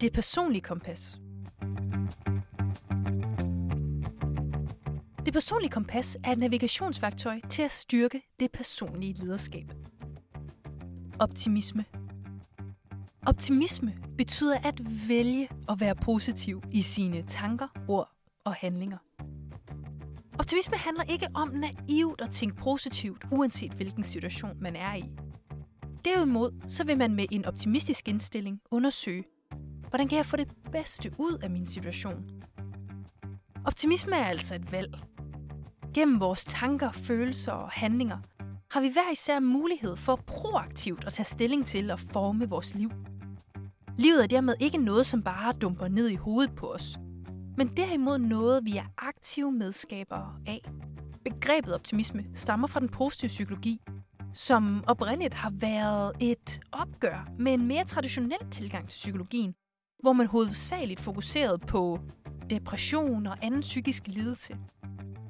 det personlige kompas. Det personlige kompas er et navigationsværktøj til at styrke det personlige lederskab. Optimisme. Optimisme betyder at vælge at være positiv i sine tanker, ord og handlinger. Optimisme handler ikke om naivt at tænke positivt, uanset hvilken situation man er i. Derimod så vil man med en optimistisk indstilling undersøge, hvordan kan jeg få det bedste ud af min situation? Optimisme er altså et valg. Gennem vores tanker, følelser og handlinger har vi hver især mulighed for proaktivt at tage stilling til at forme vores liv. Livet er dermed ikke noget, som bare dumper ned i hovedet på os, men derimod noget, vi er aktive medskabere af. Begrebet optimisme stammer fra den positive psykologi, som oprindeligt har været et opgør med en mere traditionel tilgang til psykologien, hvor man hovedsageligt fokuserede på depression og anden psykisk lidelse.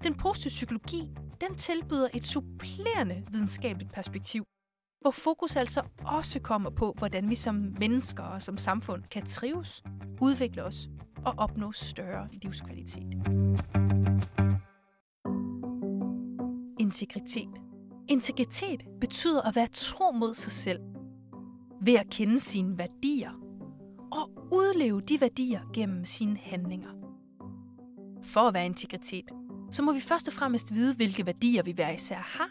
Den positive psykologi den tilbyder et supplerende videnskabeligt perspektiv, hvor fokus altså også kommer på, hvordan vi som mennesker og som samfund kan trives, udvikle os og opnå større livskvalitet. Integritet. Integritet betyder at være tro mod sig selv, ved at kende sine værdier og udleve de værdier gennem sine handlinger. For at være integritet, så må vi først og fremmest vide, hvilke værdier vi hver især har,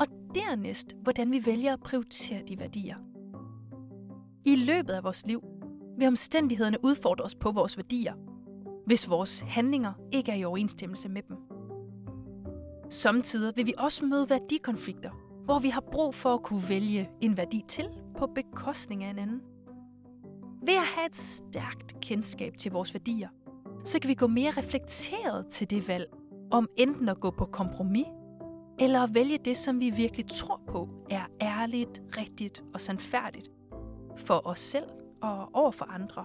og dernæst, hvordan vi vælger at prioritere de værdier. I løbet af vores liv vil omstændighederne udfordre os på vores værdier, hvis vores handlinger ikke er i overensstemmelse med dem. Samtidig vil vi også møde værdikonflikter, hvor vi har brug for at kunne vælge en værdi til på bekostning af en anden. Ved at have et stærkt kendskab til vores værdier, så kan vi gå mere reflekteret til det valg, om enten at gå på kompromis, eller at vælge det, som vi virkelig tror på, er ærligt, rigtigt og sandfærdigt for os selv og over for andre.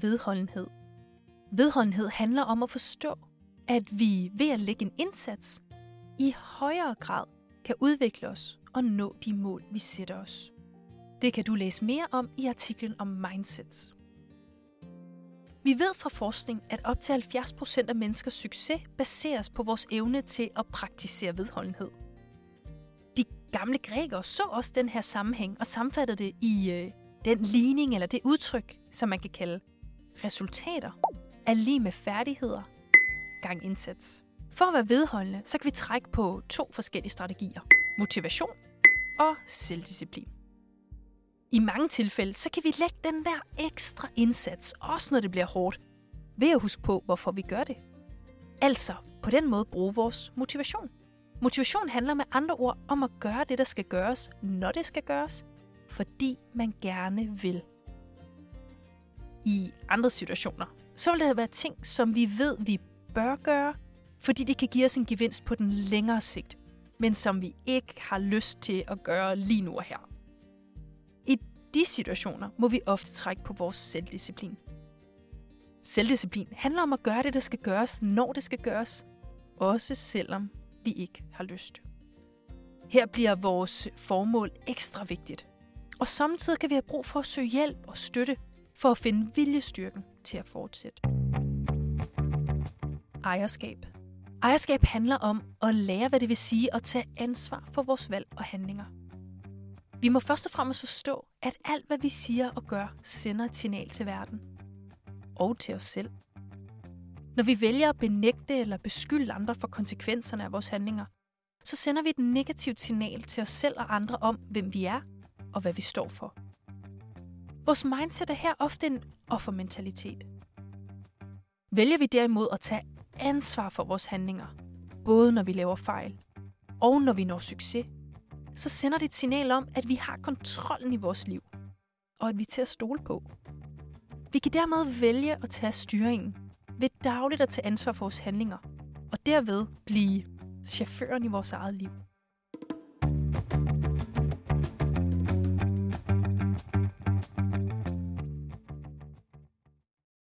Vedholdenhed. Vedholdenhed handler om at forstå, at vi ved at lægge en indsats i højere grad kan udvikle os og nå de mål, vi sætter os. Det kan du læse mere om i artiklen om mindset. Vi ved fra forskning, at op til 70% af menneskers succes baseres på vores evne til at praktisere vedholdenhed. De gamle grækere så også den her sammenhæng og sammenfattede det i øh, den ligning eller det udtryk, som man kan kalde resultater er lige med færdigheder gang indsats. For at være vedholdende, så kan vi trække på to forskellige strategier. Motivation og selvdisciplin. I mange tilfælde, så kan vi lægge den der ekstra indsats, også når det bliver hårdt, ved at huske på, hvorfor vi gør det. Altså på den måde bruge vores motivation. Motivation handler med andre ord om at gøre det, der skal gøres, når det skal gøres, fordi man gerne vil. I andre situationer, så vil der være ting, som vi ved, vi bør gøre, fordi det kan give os en gevinst på den længere sigt, men som vi ikke har lyst til at gøre lige nu og her. I de situationer må vi ofte trække på vores selvdisciplin. Selvdisciplin handler om at gøre det, der skal gøres, når det skal gøres, også selvom vi ikke har lyst. Her bliver vores formål ekstra vigtigt, og samtidig kan vi have brug for at søge hjælp og støtte for at finde viljestyrken til at fortsætte. Ejerskab. Ejerskab handler om at lære, hvad det vil sige at tage ansvar for vores valg og handlinger. Vi må først og fremmest forstå, at alt, hvad vi siger og gør, sender et signal til verden. Og til os selv. Når vi vælger at benægte eller beskylde andre for konsekvenserne af vores handlinger, så sender vi et negativt signal til os selv og andre om, hvem vi er og hvad vi står for. Vores mindset er her ofte en offermentalitet. Vælger vi derimod at tage ansvar for vores handlinger, både når vi laver fejl og når vi når succes, så sender det et signal om, at vi har kontrollen i vores liv, og at vi er til at stole på. Vi kan dermed vælge at tage styringen ved dagligt at tage ansvar for vores handlinger, og derved blive chaufføren i vores eget liv.